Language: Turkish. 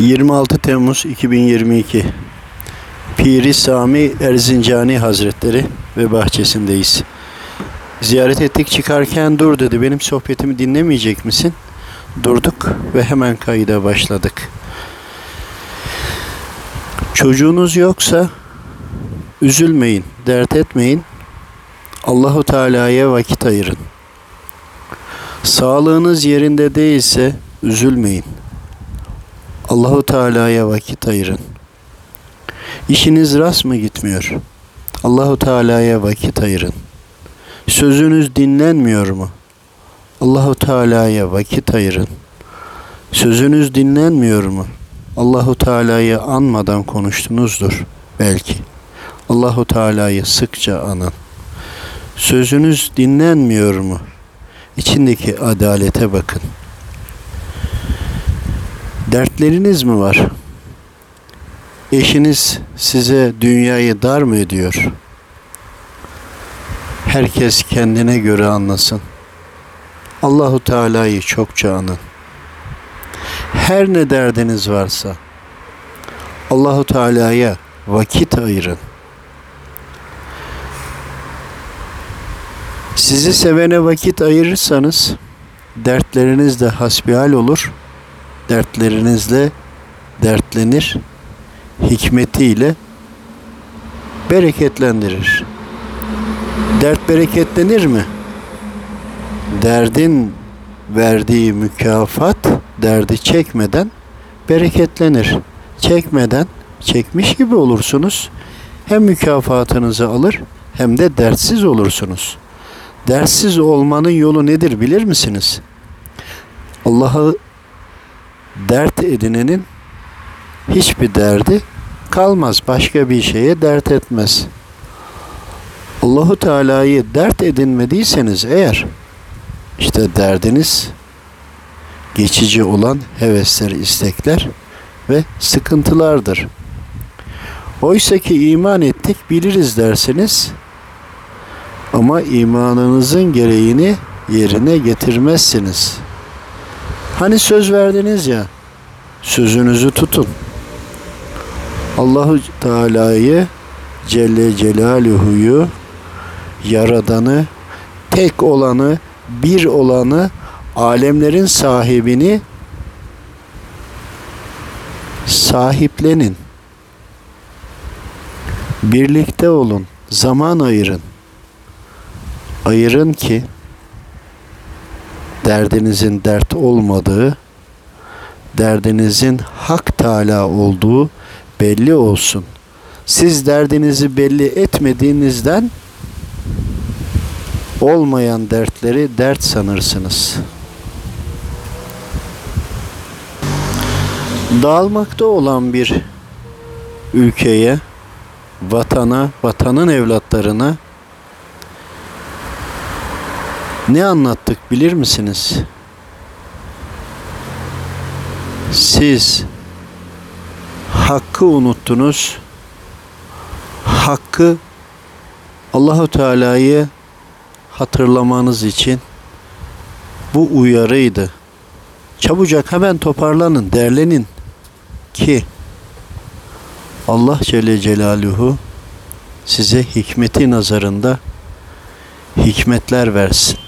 26 Temmuz 2022 Piri Sami Erzincani Hazretleri ve bahçesindeyiz. Ziyaret ettik çıkarken dur dedi. Benim sohbetimi dinlemeyecek misin? Durduk ve hemen kayıda başladık. Çocuğunuz yoksa üzülmeyin, dert etmeyin. Allahu Teala'ya vakit ayırın. Sağlığınız yerinde değilse üzülmeyin. Allahu Teala'ya vakit ayırın. İşiniz rast mı gitmiyor? Allahu Teala'ya vakit ayırın. Sözünüz dinlenmiyor mu? Allahu Teala'ya vakit ayırın. Sözünüz dinlenmiyor mu? Allahu Teala'yı anmadan konuştunuzdur belki. Allahu Teala'yı sıkça anın. Sözünüz dinlenmiyor mu? İçindeki adalete bakın. Dertleriniz mi var? Eşiniz size dünyayı dar mı ediyor? Herkes kendine göre anlasın. Allahu Teala'yı çokça anın. Her ne derdiniz varsa Allahu Teala'ya vakit ayırın. Sizi sevene vakit ayırırsanız dertleriniz de hasbihal olur. Dertlerinizle dertlenir. Hikmetiyle bereketlendirir. Dert bereketlenir mi? Derdin verdiği mükafat derdi çekmeden bereketlenir. Çekmeden çekmiş gibi olursunuz. Hem mükafatınızı alır hem de dertsiz olursunuz. Dertsiz olmanın yolu nedir bilir misiniz? Allah'ı dert edinenin hiçbir derdi kalmaz. Başka bir şeye dert etmez. Allahu Teala'yı dert edinmediyseniz eğer işte derdiniz geçici olan hevesler, istekler ve sıkıntılardır. Oysa ki iman ettik biliriz dersiniz ama imanınızın gereğini yerine getirmezsiniz. Hani söz verdiniz ya, sözünüzü tutun. Allahu Teala'yı Celle Celaluhu'yu yaradanı, tek olanı, bir olanı, alemlerin sahibini sahiplenin. Birlikte olun, zaman ayırın. Ayırın ki derdinizin dert olmadığı, derdinizin hak Teala olduğu belli olsun. Siz derdinizi belli etmediğinizden olmayan dertleri dert sanırsınız. Dağılmakta olan bir ülkeye, vatana, vatanın evlatlarına ne anlattık bilir misiniz? Siz hakkı unuttunuz. Hakkı Allahu Teala'yı hatırlamanız için bu uyarıydı. Çabucak hemen toparlanın, derlenin ki Allah Celle Celaluhu size hikmeti nazarında hikmetler versin.